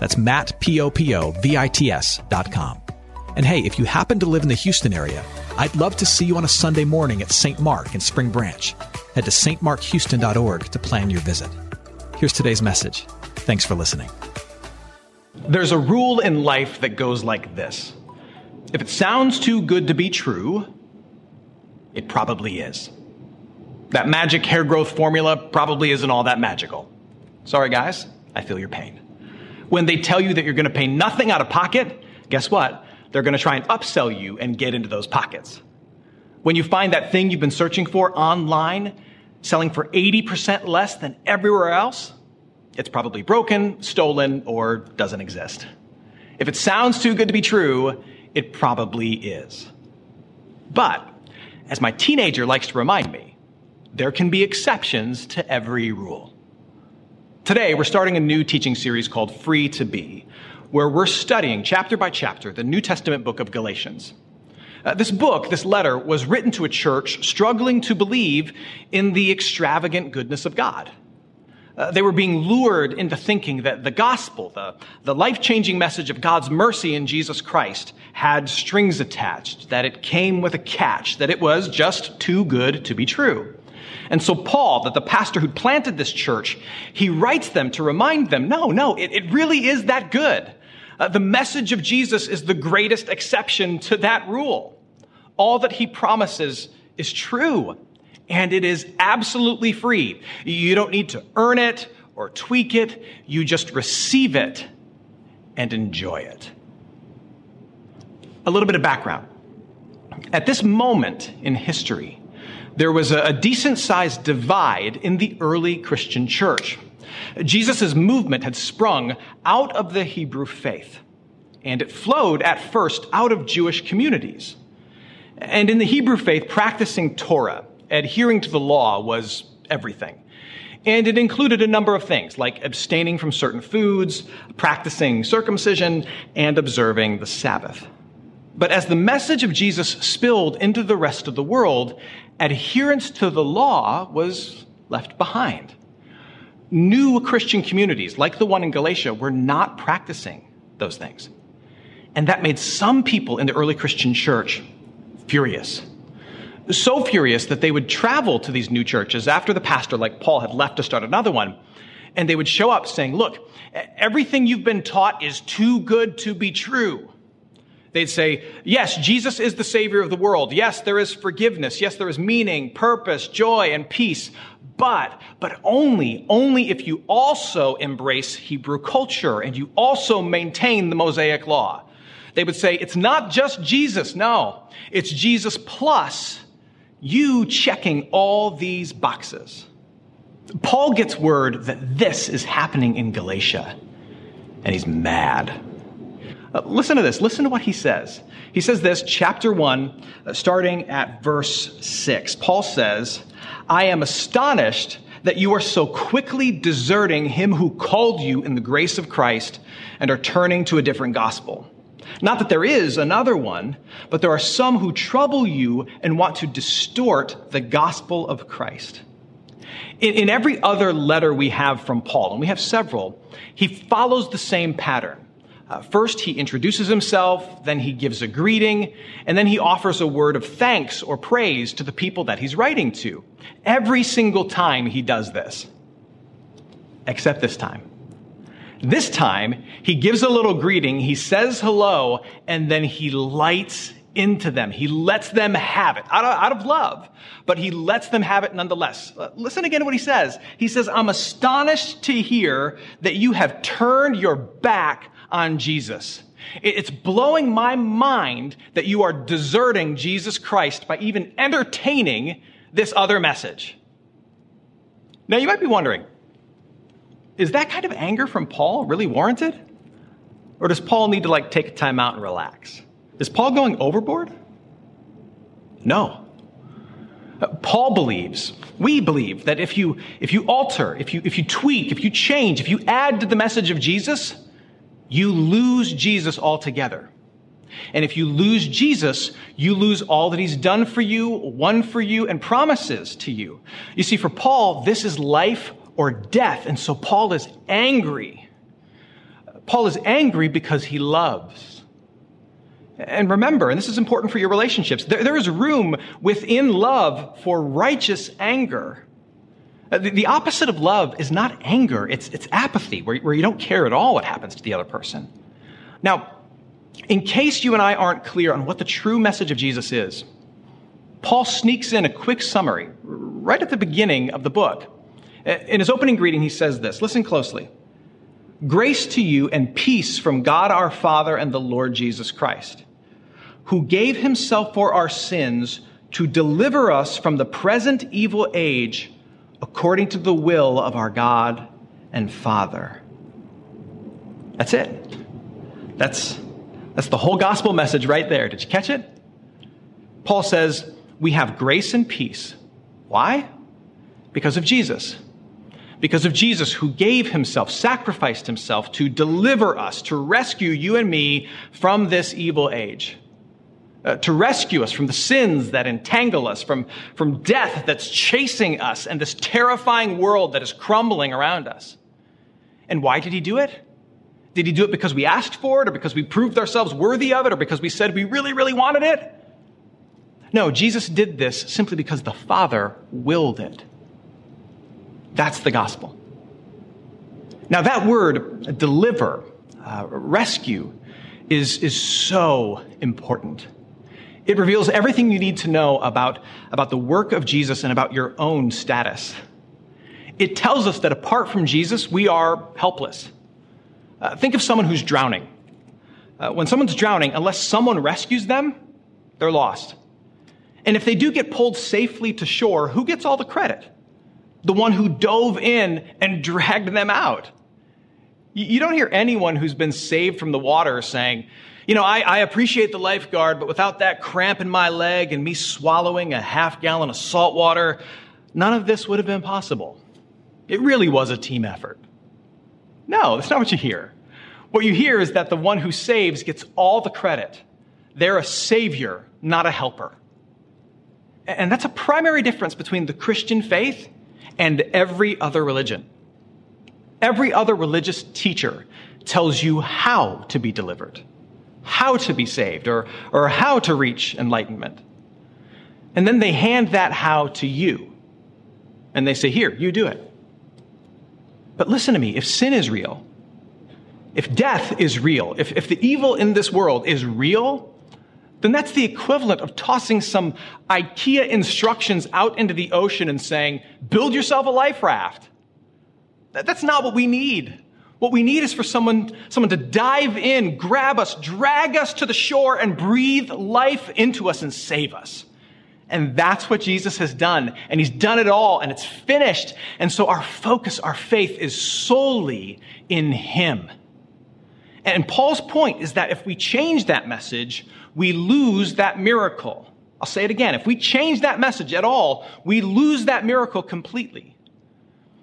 That's Matt, P-O-P-O-V-I-T-S dot com. And hey, if you happen to live in the Houston area, I'd love to see you on a Sunday morning at St. Mark in Spring Branch. Head to stmarkhouston.org to plan your visit. Here's today's message. Thanks for listening. There's a rule in life that goes like this. If it sounds too good to be true, it probably is. That magic hair growth formula probably isn't all that magical. Sorry, guys, I feel your pain. When they tell you that you're going to pay nothing out of pocket, guess what? They're going to try and upsell you and get into those pockets. When you find that thing you've been searching for online, selling for 80% less than everywhere else, it's probably broken, stolen, or doesn't exist. If it sounds too good to be true, it probably is. But, as my teenager likes to remind me, there can be exceptions to every rule. Today, we're starting a new teaching series called Free to Be, where we're studying chapter by chapter the New Testament book of Galatians. Uh, this book, this letter, was written to a church struggling to believe in the extravagant goodness of God. Uh, they were being lured into thinking that the gospel, the, the life changing message of God's mercy in Jesus Christ, had strings attached, that it came with a catch, that it was just too good to be true. And so Paul, that the pastor who planted this church, he writes them to remind them, no, no, it, it really is that good. Uh, the message of Jesus is the greatest exception to that rule. All that he promises is true, and it is absolutely free. You don't need to earn it or tweak it. You just receive it and enjoy it. A little bit of background. At this moment in history, there was a, decent sized divide in the early Christian church. Jesus' movement had sprung out of the Hebrew faith, and it flowed at first out of Jewish communities. And in the Hebrew faith, practicing Torah, adhering to the law, was everything. And it included a number of things, like abstaining from certain foods, practicing circumcision, and observing the Sabbath. But as the message of Jesus spilled into the rest of the world, adherence to the law was left behind. New Christian communities, like the one in Galatia, were not practicing those things. And that made some people in the early Christian church furious. So furious that they would travel to these new churches after the pastor, like Paul, had left to start another one. And they would show up saying, Look, everything you've been taught is too good to be true. They'd say, yes, Jesus is the Savior of the world. Yes, there is forgiveness. Yes, there is meaning, purpose, joy, and peace. But, but only, only if you also embrace Hebrew culture and you also maintain the Mosaic law. They would say, it's not just Jesus. No, it's Jesus plus you checking all these boxes. Paul gets word that this is happening in Galatia, and he's mad. Uh, listen to this. Listen to what he says. He says this, chapter 1, uh, starting at verse 6. Paul says, I am astonished that you are so quickly deserting him who called you in the grace of Christ and are turning to a different gospel. Not that there is another one, but there are some who trouble you and want to distort the gospel of Christ. In, in every other letter we have from Paul, and we have several, he follows the same pattern. Uh, first, he introduces himself, then he gives a greeting, and then he offers a word of thanks or praise to the people that he's writing to. Every single time he does this. Except this time. This time, he gives a little greeting, he says hello, and then he lights into them. He lets them have it out of, out of love, but he lets them have it nonetheless. Uh, listen again to what he says. He says, I'm astonished to hear that you have turned your back on Jesus. It's blowing my mind that you are deserting Jesus Christ by even entertaining this other message. Now, you might be wondering, is that kind of anger from Paul really warranted? Or does Paul need to like take a time out and relax? Is Paul going overboard? No. Paul believes, we believe that if you, if you alter, if you, if you tweak, if you change, if you add to the message of Jesus, you lose Jesus altogether. And if you lose Jesus, you lose all that he's done for you, won for you, and promises to you. You see, for Paul, this is life or death. And so Paul is angry. Paul is angry because he loves. And remember, and this is important for your relationships, there, there is room within love for righteous anger. Uh, the, the, opposite of love is not anger, it's, it's apathy, where, where you don't care at all what happens to the other person. Now, in case you and I aren't clear on what the true message of Jesus is, Paul sneaks in a quick summary right at the beginning of the book. In his opening greeting, he says this listen closely. Grace to you and peace from God our Father and the Lord Jesus Christ, who gave himself for our sins to deliver us from the present evil age according to the will of our God and Father. That's it. That's that's the whole gospel message right there. Did you catch it? Paul says, We have grace and peace. Why? Because of Jesus. Because of Jesus, who gave himself, sacrificed himself to deliver us, to rescue you and me from this evil age. Uh, to rescue us from the sins that entangle us, from, from death that's chasing us, and this terrifying world that is crumbling around us. And why did he do it? Did he do it because we asked for it or because we proved ourselves worthy of it or because we said we really, really wanted it? No, Jesus did this simply because the Father willed it. That's the gospel. Now, that word, deliver, uh, rescue, is, is so important. It reveals everything you need to know about, about the work of Jesus and about your own status. It tells us that apart from Jesus, we are helpless. Uh, think of someone who's drowning. Uh, when someone's drowning, unless someone rescues them, they're lost. And if they do get pulled safely to shore, who gets all the credit? The one who dove in and dragged them out. You, you don't hear anyone who's been saved from the water saying, you know, I, I, appreciate the lifeguard, but without that cramp in my leg and me swallowing a half gallon of salt water, none of this would have been possible. It really was a team effort. No, that's not what you hear. What you hear is that the one who saves gets all the credit. They're a savior, not a helper. And that's a primary difference between the Christian faith and every other religion. Every other religious teacher tells you how to be delivered, how to be saved, or, or how to reach enlightenment. And then they hand that how to you. And they say, Here, you do it. But listen to me if sin is real, if death is real, if, if the evil in this world is real, then that's the equivalent of tossing some IKEA instructions out into the ocean and saying, build yourself a life raft. That, that's not what we need. What we need is for someone, someone to dive in, grab us, drag us to the shore, and breathe life into us and save us. And that's what Jesus has done. And he's done it all and it's finished. And so our focus, our faith is solely in him. And Paul's point is that if we change that message, we lose that miracle. I'll say it again. If we change that message at all, we lose that miracle completely.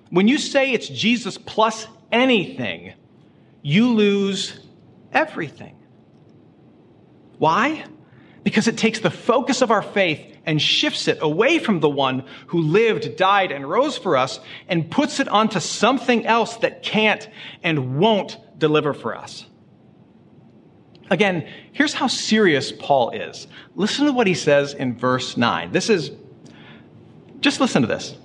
When you say it's Jesus plus anything, you lose everything. Why? Because it takes the focus of our faith and shifts it away from the one who lived, died, and rose for us and puts it onto something else that can't and won't deliver for us. Again, here's how serious Paul is. Listen to what he says in verse 9. This is, just listen to this.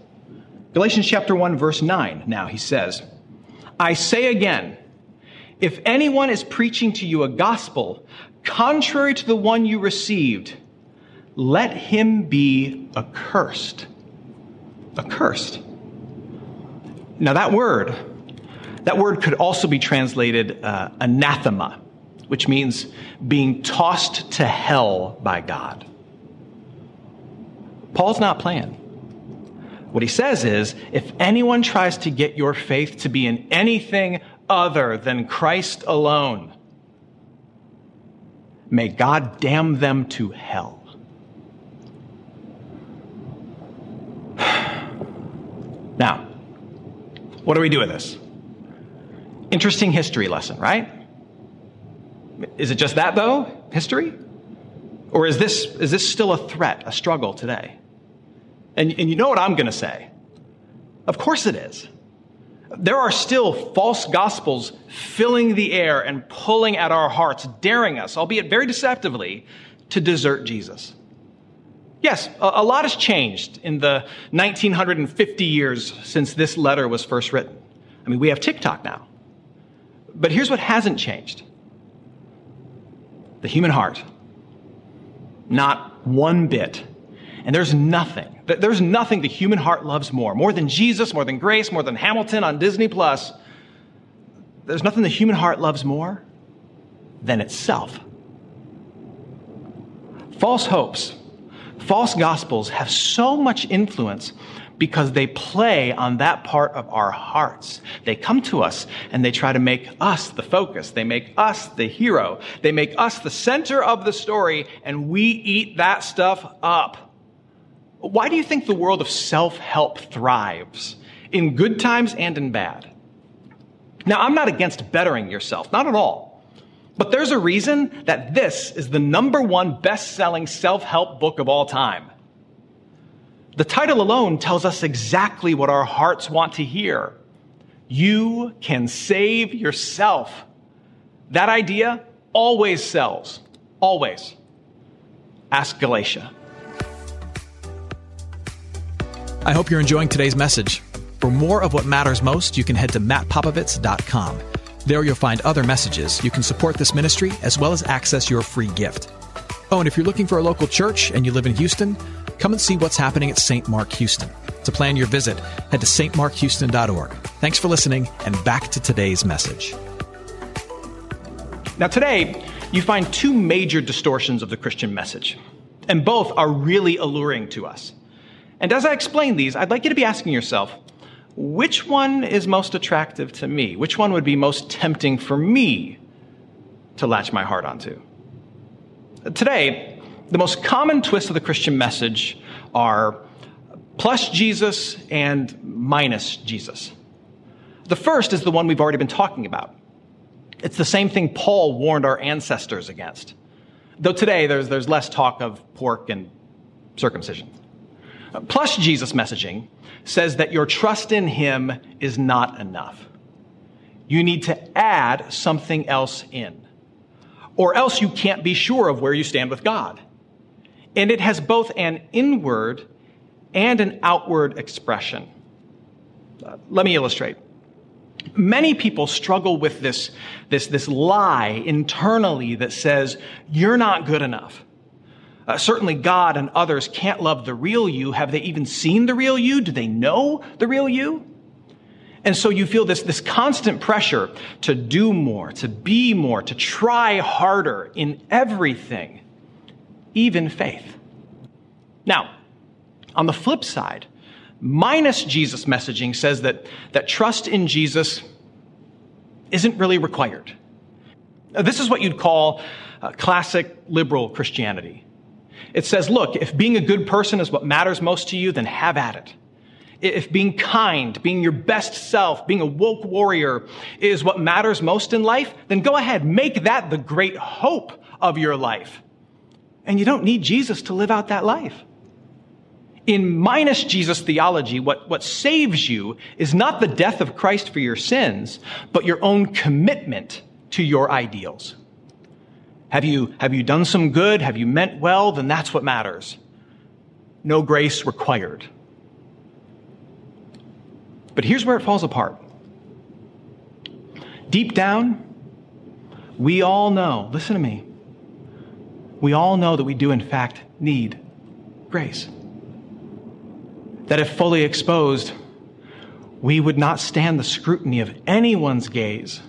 Galatians chapter 1, verse 9. Now he says, I say again, if anyone is preaching to you a gospel contrary to the one you received, let him be accursed. Accursed. Now, that word, that word could also be translated uh, anathema, which means being tossed to hell by God. Paul's not playing. What he says is if anyone tries to get your faith to be in anything other than Christ alone, May God damn them to hell. Now, what do we do with this? Interesting history lesson, right? Is it just that, though? History? Or is this, is this still a threat, a struggle today? And, and you know what I'm going to say? Of course it is. There are still false gospels filling the air and pulling at our hearts, daring us, albeit very deceptively, to desert Jesus. Yes, a, a lot has changed in the 1950 years since this letter was first written. I mean, we have TikTok now. But here's what hasn't changed the human heart. Not one bit. And there's nothing, there's nothing the human heart loves more, more than Jesus, more than grace, more than Hamilton on Disney Plus. There's nothing the human heart loves more than itself. False hopes, false gospels have so much influence because they play on that part of our hearts. They come to us and they try to make us the focus. They make us the hero. They make us the center of the story and we eat that stuff up. Why do you think the world of self-help thrives in good times and in bad? Now, I'm not against bettering yourself, not at all. But there's a reason that this is the number one best-selling self-help book of all time. The title alone tells us exactly what our hearts want to hear. You can save yourself. That idea always sells. Always. Ask Galatia. I hope you're enjoying today's message. For more of what matters most, you can head to mattpopovits.com. There you'll find other messages. You can support this ministry as well as access your free gift. Oh, and if you're looking for a local church and you live in Houston, come and see what's happening at St. Mark Houston. To plan your visit, head to stmarkhouston.org. Thanks for listening, and back to today's message. Now, today, you find two major distortions of the Christian message, and both are really alluring to us. And as I explain these, I'd like you to be asking yourself, which one is most attractive to me? Which one would be most tempting for me to latch my heart onto? Today, the most common twists of the Christian message are plus Jesus and minus Jesus. The first is the one we've already been talking about. It's the same thing Paul warned our ancestors against. Though today there's, there's less talk of pork and circumcision. Plus Jesus messaging says that your trust in him is not enough. You need to add something else in or else you can't be sure of where you stand with God. And it has both an inward and an outward expression. Uh, let me illustrate. Many people struggle with this, this, this lie internally that says, you're not good enough. Uh, certainly, God and others can't love the real you. Have they even seen the real you? Do they know the real you? And so you feel this, this constant pressure to do more, to be more, to try harder in everything, even faith. Now, on the flip side, minus Jesus messaging says that, that trust in Jesus isn't really required. This is what you'd call uh, classic liberal Christianity. It says, look, if being a good person is what matters most to you, then have at it if being kind, being your best self, being a woke warrior is what matters most in life, then go ahead, make that the great hope of your life. And you don't need Jesus to live out that life. In minus Jesus theology, what, what saves you is not the death of Christ for your sins, but your own commitment to your ideals. Have you, have you done some good? Have you meant well? Then that's what matters. No grace required. But here's where it falls apart. Deep down, we all know, listen to me, we all know that we do, in fact, need grace. That if fully exposed, we would not stand the scrutiny of anyone's gaze,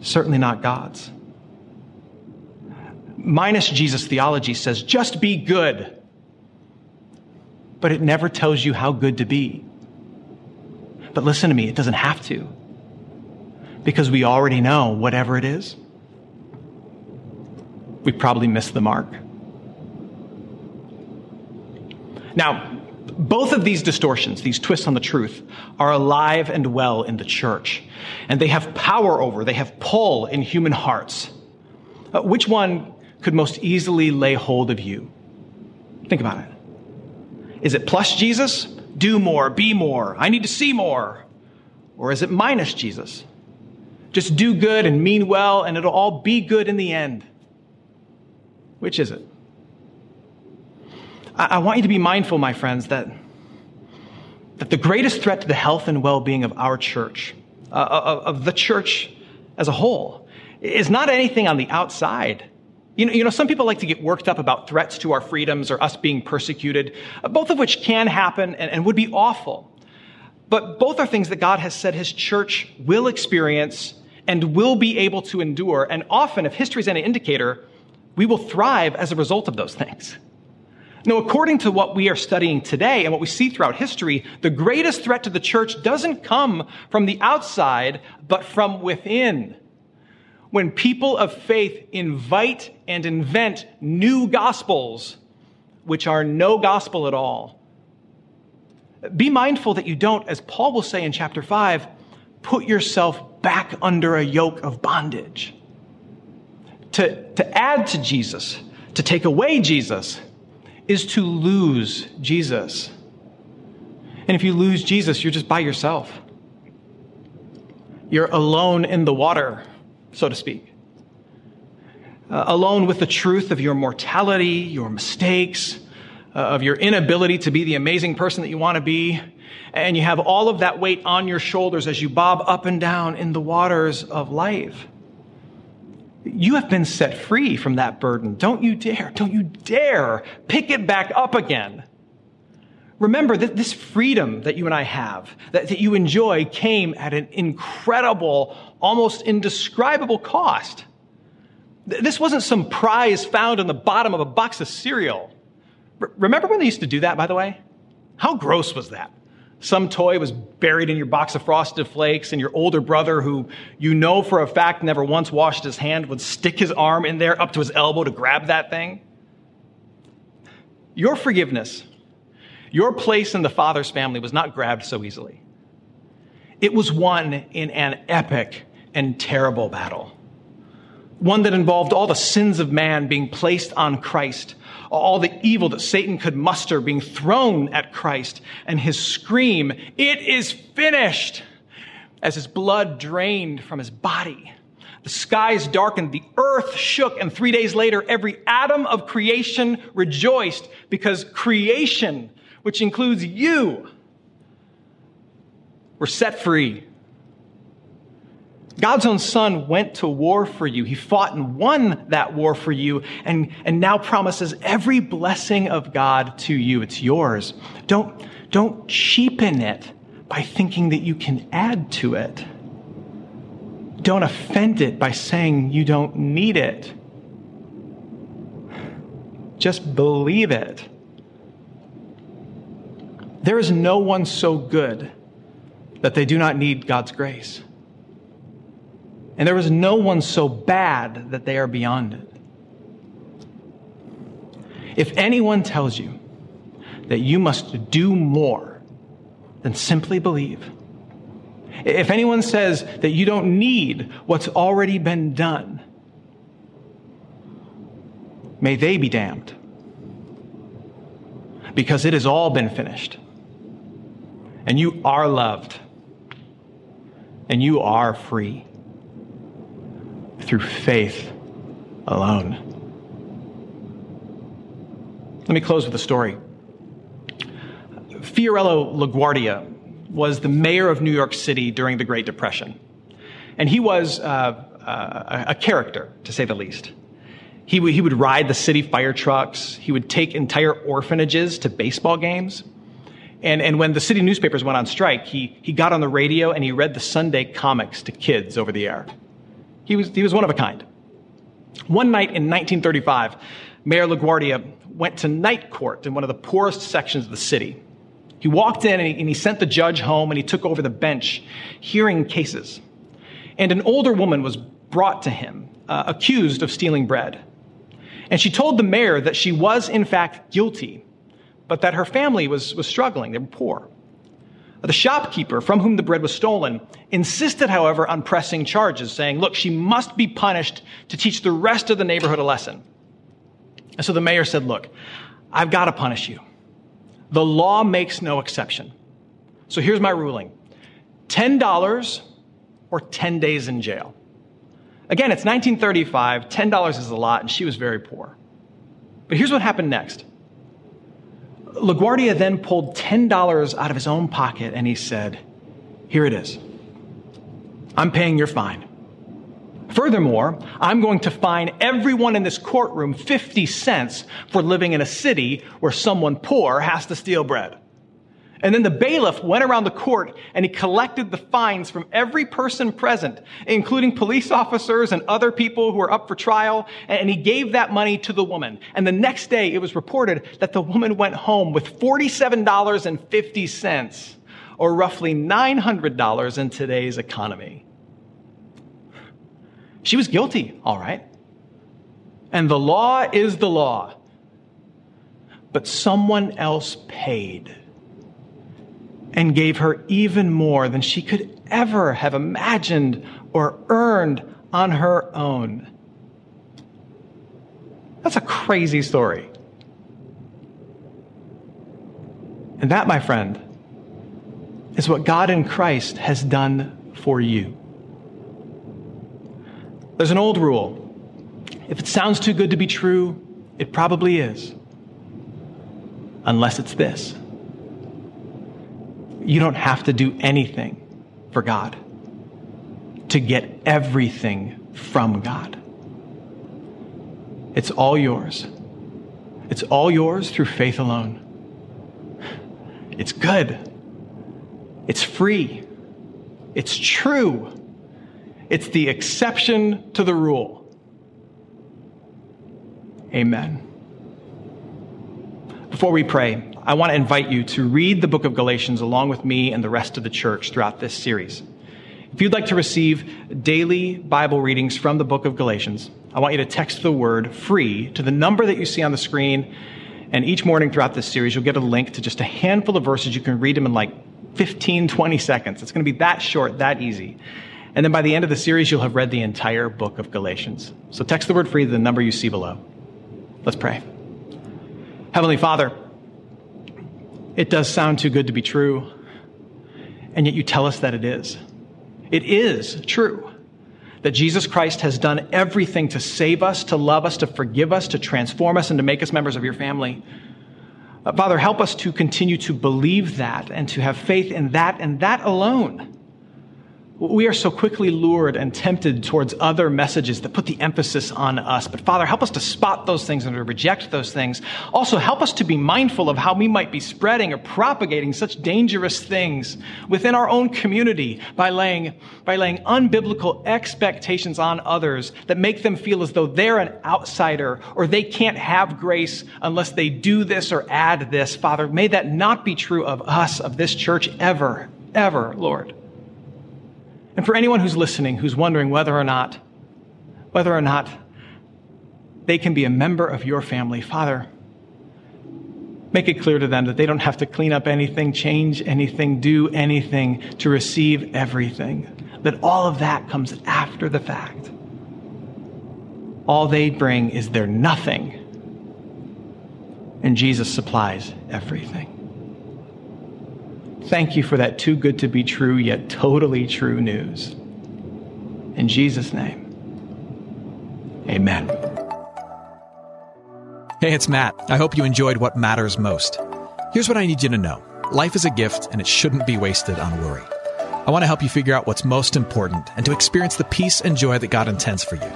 certainly not God's. Minus Jesus theology says just be good, but it never tells you how good to be. But listen to me, it doesn't have to. Because we already know whatever it is. we probably missed the mark. Now, both of these distortions, these twists on the truth, are alive and well in the church. And they have power over, they have pull in human hearts. Uh, which one could most easily lay hold of you? Think about it. Is it plus Jesus? Do more, be more, I need to see more. Or is it minus Jesus? Just do good and mean well, and it'll all be good in the end. Which is it? I, want you to be mindful, my friends, that, that the greatest threat to the health and well being of our church, uh, of, of the church as a whole, is not anything on the outside. You know, you know, some people like to get worked up about threats to our freedoms or us being persecuted, uh, both of which can happen and, and would be awful. But both are things that God has said his church will experience and will be able to endure. And often, if history is any indicator, we will thrive as a result of those things. Now, according to what we are studying today and what we see throughout history, the greatest threat to the church doesn't come from the outside, but from within. When people of faith invite and invent new gospels, which are no gospel at all, be mindful that you don't, as Paul will say in chapter 5, put yourself back under a yoke of bondage. To, to add to Jesus, to take away Jesus, is to lose Jesus. And if you lose Jesus, you're just by yourself. You're alone in the water, so to speak. Uh, alone with the truth of your mortality, your mistakes, uh, of your inability to be the amazing person that you want to be. And you have all of that weight on your shoulders as you bob up and down in the waters of life. You have been set free from that burden. Don't you dare, don't you dare pick it back up again. Remember that this freedom that you and I have, that, that you enjoy, came at an incredible, almost indescribable cost. This wasn't some prize found on the bottom of a box of cereal. Remember when they used to do that, by the way? How gross was that? Some toy was buried in your box of frosted flakes, and your older brother, who you know for a fact never once washed his hand, would stick his arm in there up to his elbow to grab that thing. Your forgiveness, your place in the Father's family was not grabbed so easily. It was won in an epic and terrible battle. One that involved all the sins of man being placed on Christ all the evil that Satan could muster being thrown at Christ, and his scream, It is finished, as his blood drained from his body. The skies darkened, the earth shook, and three days later, every atom of creation rejoiced because creation, which includes you, were set free God's own son went to war for you. He fought and won that war for you and, and now promises every blessing of God to you. It's yours. Don't, don't cheapen it by thinking that you can add to it. Don't offend it by saying you don't need it. Just believe it. There is no one so good that they do not need God's grace. And there is no one so bad that they are beyond it. If anyone tells you that you must do more than simply believe, if anyone says that you don't need what's already been done, may they be damned. Because it has all been finished. And you are loved. And you are free through faith alone. Let me close with a story. Fiorello LaGuardia was the mayor of New York City during the Great Depression. And he was uh, uh, a character, to say the least. He, w- he would ride the city fire trucks. He would take entire orphanages to baseball games. And, and when the city newspapers went on strike, he, he got on the radio and he read the Sunday comics to kids over the air. He was, he was one of a kind. One night in 1935, Mayor LaGuardia went to night court in one of the poorest sections of the city. He walked in and he, and he, sent the judge home and he took over the bench, hearing cases. And an older woman was brought to him, uh, accused of stealing bread. And she told the mayor that she was, in fact, guilty, but that her family was, was struggling. They were poor. The shopkeeper from whom the bread was stolen insisted, however, on pressing charges, saying, Look, she must be punished to teach the rest of the neighborhood a lesson. And so the mayor said, Look, I've got to punish you. The law makes no exception. So here's my ruling $10 or 10 days in jail. Again, it's 1935. $10 is a lot, and she was very poor. But here's what happened next. LaGuardia then pulled $10 out of his own pocket and he said, Here it is. I'm paying your fine. Furthermore, I'm going to fine everyone in this courtroom 50 cents for living in a city where someone poor has to steal bread. And then the bailiff went around the court and he collected the fines from every person present, including police officers and other people who were up for trial. And he gave that money to the woman. And the next day it was reported that the woman went home with $47.50 or roughly $900 in today's economy. She was guilty, all right. And the law is the law. But someone else paid and gave her even more than she could ever have imagined or earned on her own. That's a crazy story. And that, my friend, is what God in Christ has done for you. There's an old rule. If it sounds too good to be true, it probably is. Unless it's this you don't have to do anything for God to get everything from God. It's all yours. It's all yours through faith alone. It's good. It's free. It's true. It's the exception to the rule. Amen. Before we pray, I want to invite you to read the book of Galatians along with me and the rest of the church throughout this series. If you'd like to receive daily Bible readings from the book of Galatians, I want you to text the word free to the number that you see on the screen. And each morning throughout this series, you'll get a link to just a handful of verses. You can read them in like 15, 20 seconds. It's going to be that short, that easy. And then by the end of the series, you'll have read the entire book of Galatians. So text the word free to the number you see below. Let's pray. Heavenly Father, it does sound too good to be true, and yet you tell us that it is. It is true that Jesus Christ has done everything to save us, to love us, to forgive us, to transform us, and to make us members of your family. Uh, Father, help us to continue to believe that and to have faith in that and that alone. We are so quickly lured and tempted towards other messages that put the emphasis on us. But Father, help us to spot those things and to reject those things. Also, help us to be mindful of how we might be spreading or propagating such dangerous things within our own community by laying, by laying unbiblical expectations on others that make them feel as though they're an outsider or they can't have grace unless they do this or add this. Father, may that not be true of us, of this church, ever, ever, Lord. And for anyone who's listening, who's wondering whether or not, whether or not they can be a member of your family, Father, make it clear to them that they don't have to clean up anything, change anything, do anything to receive everything. That all of that comes after the fact. All they bring is their nothing. And Jesus supplies everything. Thank you for that too good to be true, yet totally true news. In Jesus' name, amen. Hey, it's Matt. I hope you enjoyed what matters most. Here's what I need you to know life is a gift, and it shouldn't be wasted on worry. I want to help you figure out what's most important and to experience the peace and joy that God intends for you.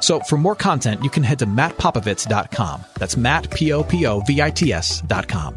So, for more content, you can head to mattpopovits.com. That's Matt, P O P O V I T S.com.